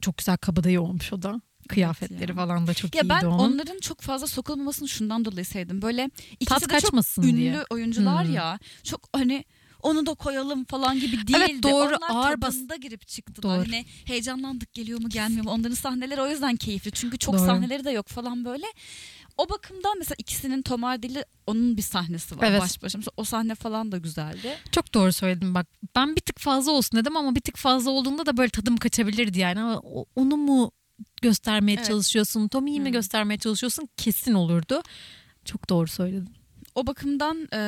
Çok güzel kabadayı olmuş o da. Kıyafetleri ya. falan da çok ya iyiydi ben onun. onların çok fazla sokulmamasını şundan dolayı sevdim. Böyle ikisi Tat de kaçmasın çok ünlü diye. oyuncular Hmm. ya. Çok hani onu da koyalım falan gibi değildi. Evet, doğru. Onlar Ağır bas- tadında girip çıktılar. Doğru. Hani heyecanlandık geliyor mu gelmiyor mu. Onların sahneleri o yüzden keyifli. Çünkü çok Doğru. sahneleri de yok falan böyle. O bakımdan mesela ikisinin Tom Hardy'li onun bir sahnesi var Evet. baş başa. Mesela o sahne falan da güzeldi. Çok doğru söyledin bak. Ben bir tık fazla olsun dedim ama bir tık fazla olduğunda da böyle tadım kaçabilirdi yani. Ama onu mu göstermeye Evet. çalışıyorsun? Tommy'yi mi Hı. göstermeye çalışıyorsun? Kesin olurdu. Çok doğru söyledin. O bakımdan e,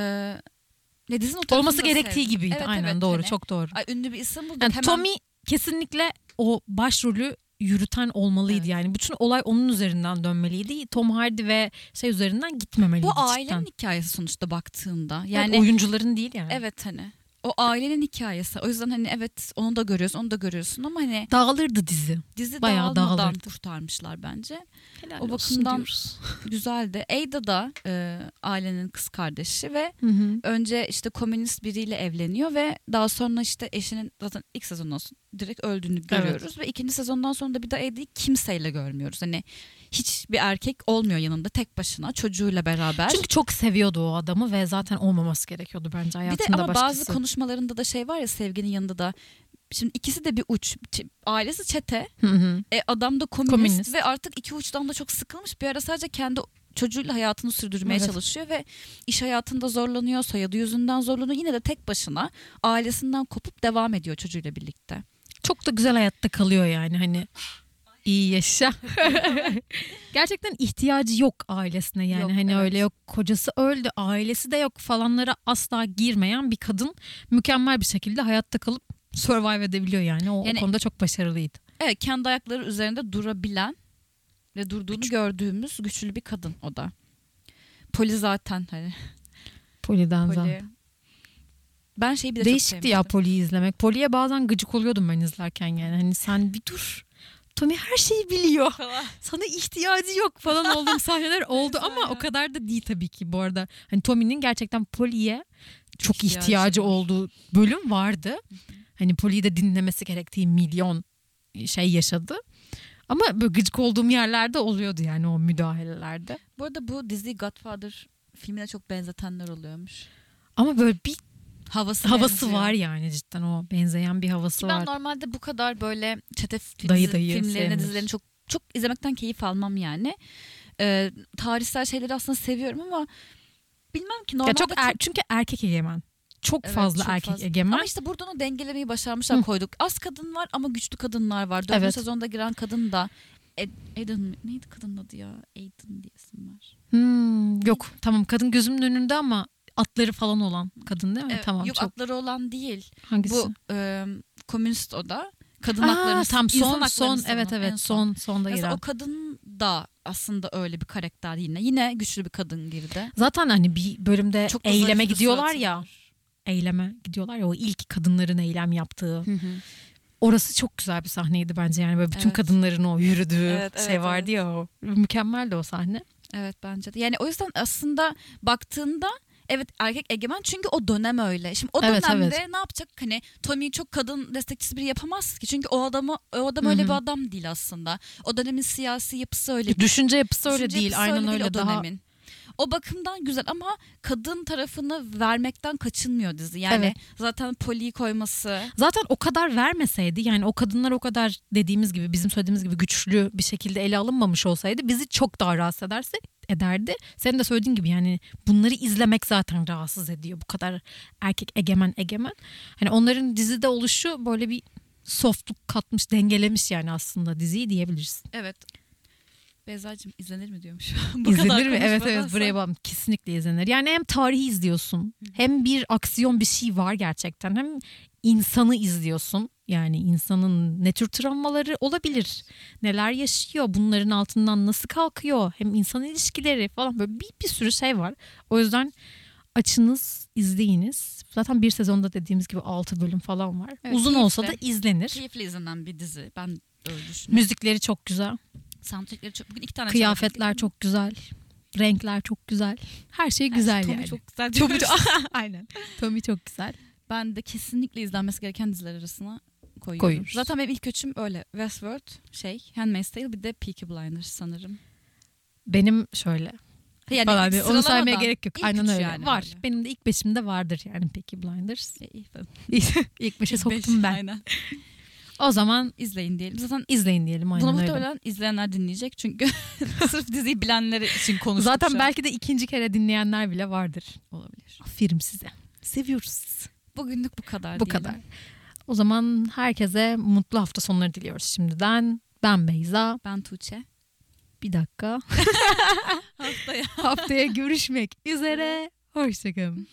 ne o tarafını Olması gerektiği sevdim. gibiydi. Evet, Aynen evet, doğru. hani, Çok doğru. Ay, ünlü bir isim burada Yani hemen Tommy kesinlikle o başrolü yürüten olmalıydı Evet. yani. Bütün olay onun üzerinden dönmeliydi. Tom Hardy ve şey üzerinden gitmemeliydi. bu ailenin hikayesi sonuçta baktığında. Yani Yani oyuncuların değil yani. Evet hani o ailenin hikayesi. O yüzden hani evet onu da görüyorsun, onu da görüyorsun ama hani Dağılırdı dizi. dizi Bayağı dağılmadan dağılırdı. kurtarmışlar bence. Helal O olsun bakımdan- diyoruz. (laughs) Güzeldi. Ada da e, ailenin kız kardeşi ve Hı hı. önce işte komünist biriyle evleniyor ve daha sonra işte eşinin zaten ilk sezondan sonra direkt öldüğünü görüyoruz ve ikinci sezondan sonra da bir daha Ada'yı kimseyle görmüyoruz. Hani hiçbir erkek olmuyor yanında tek başına çocuğuyla beraber. Çünkü çok seviyordu o adamı ve zaten olmaması gerekiyordu bence bir de hayatında ama başkası. bazı konuşmalarında da şey var ya sevginin yanında da Şimdi ikisi de bir uç. Ailesi çete. Hı hı. E, adam da komünist, Komünist. ve artık iki uçtan da çok sıkılmış. Bir ara sadece kendi çocuğuyla hayatını sürdürmeye Evet. çalışıyor ve iş hayatında zorlanıyor, soyadı yüzünden zorlanıyor. Yine de tek başına ailesinden kopup devam ediyor çocuğuyla birlikte. Çok da güzel hayatta kalıyor yani hani iyi yaşa. (laughs) Gerçekten ihtiyacı yok ailesine yani Yok, hani evet. öyle yok kocası öldü ailesi de yok falanlara asla girmeyen bir kadın mükemmel bir şekilde hayatta kalıp survive edebiliyor yani o, o Yani- konuda çok başarılıydı. Evet kendi ayakları üzerinde durabilen ve durduğunu gördüğümüz güçlü bir kadın o da. Poli zaten hani. Poli'den Poli. zaten. Ben şeyi bir de Değişikti ya. Poli'yi izlemek. Poli'ye bazen gıcık oluyordum ben izlerken yani. Hani sen bir dur. Tommy her şeyi biliyor. Sana ihtiyacı yok falan olduğum sahneler oldu (laughs) ama Aynen. o kadar da değil tabii ki bu arada. Hani Tommy'nin gerçekten Poli'ye çok İhtiyacı ihtiyacı var. olduğu bölüm vardı. Hani Poli'yi de dinlemesi gerektiği milyon şey yaşadı. Ama böyle gıcık olduğum yerlerde oluyordu yani o müdahalelerde. Bu arada bu dizi Godfather filmine çok benzetenler oluyormuş. Ama böyle bir Havası havası benziyor. var yani cidden o benzeyen bir havası Ki var. ben normalde bu kadar böyle çete Dayı dayı filmlerini, sevmiyorsun. dizilerini çok çok izlemekten keyif almam yani. Ee, tarihsel şeyleri aslında seviyorum ama bilmem ki Ya normalde çok er- çünkü erkek egemen. Çok Evet, fazla çok erkek fazla. egemen. Ama işte buradan o dengelemeyi başarmışlar Hı. koyduk. Az kadın var ama güçlü kadınlar var. Dördüncü Evet. sezonda giren kadın da mi? neydi kadının adı ya? Aiden diye isim var. Hmm, yok tamam kadın gözümün önünde ama atları falan olan kadın değil mi? Evet, tamam Yok çok. atları olan değil. Hangisi? Bu e, komünist o da. Kadın Aa, haklarını tam insan son haklarını son savunan evet evet son sonda Mesela giren. o kadın da aslında öyle bir karakter yine. Yine güçlü bir kadın girdi. Zaten hani bir bölümde Çok eyleme gidiyorlar ya. var. Eyleme gidiyorlar ya o ilk kadınların eylem yaptığı. Orası çok güzel bir sahneydi bence yani böyle bütün Evet. kadınların o yürüdüğü Evet, şey evet, vardı ya o. Mükemmeldi o sahne. Evet bence de. Yani o yüzden aslında baktığında evet erkek egemen çünkü o dönem öyle. Şimdi o Evet, dönemde evet. ne yapacak? Hani Tommy çok kadın destekçisi biri yapamaz ki. Çünkü o adamı o adam Hı öyle bir adam değil aslında. O dönemin siyasi yapısı öyle Düşünce yapısı öyle Düşünce değil. yapısı Aynen öyle o daha dönemin. O bakımdan güzel ama kadın tarafını vermekten kaçınmıyor dizi. Yani Evet. zaten Poli'yi koyması. Zaten o kadar vermeseydi yani o kadınlar o kadar dediğimiz gibi bizim söylediğimiz gibi güçlü bir şekilde ele alınmamış olsaydı bizi çok daha rahatsız ederse ederdi. Senin de söylediğin gibi yani bunları izlemek zaten rahatsız ediyor. Bu kadar erkek egemen egemen. Hani onların dizide oluşu böyle bir softluk katmış, dengelemiş yani aslında diziyi diyebiliriz. Evet. Beyza'cığım izlenir mi diyormuş. (laughs) Bu kadar İzlenir mi? Evet evet buraya bak kesinlikle izlenir. Yani hem tarihi izliyorsun hem bir aksiyon bir şey var gerçekten hem insanı izliyorsun. Yani insanın ne tür travmaları olabilir? Neler yaşıyor? Bunların altından nasıl kalkıyor? Hem insan ilişkileri falan böyle bir, bir sürü şey var. O yüzden açınız, izleyiniz. Zaten bir sezonda dediğimiz gibi 6 bölüm falan var. Evet, Uzun olsa da keyifli. izlenir. Keyifli izlenen bir dizi. Ben öyle düşünüyorum. Müzikleri çok güzel. Soundtrackleri çok... Bugün iki tane Kıyafetler çok güzel. Renkler çok güzel. Her şey güzel Tommy yani. çok güzel. Tommy çok, (laughs) aynen. Tommy çok güzel. Ben de kesinlikle izlenmesi gereken diziler arasına koyuyorum. Koyuyoruz. Zaten benim ilk üçüm öyle. Westworld, şey, Handmaid's Tale bir de Peaky Blinders sanırım. Benim şöyle. Yani falan diye, onu saymaya gerek yok. Aynen öyle. yani var. öyle. Benim de ilk beşimde vardır yani peki Blinders. E, iyi ilk beşe Beş, soktum ben. Aynen. O zaman İzleyin diyelim. Zaten izleyin diyelim aynen bunu öyle. muhtemelen izleyenler dinleyecek çünkü (laughs) sırf diziyi bilenler için konuştuk Zaten şu belki de ikinci kere dinleyenler bile vardır. olabilir. Aferin size. Seviyoruz. Bugünlük bu kadar Bu diyelim. kadar. O zaman herkese mutlu hafta sonları diliyoruz şimdiden. Ben Beyza. Ben Tuğçe. Bir dakika. (laughs) Haftaya. (laughs) Haftaya görüşmek üzere. Hoşçakalın.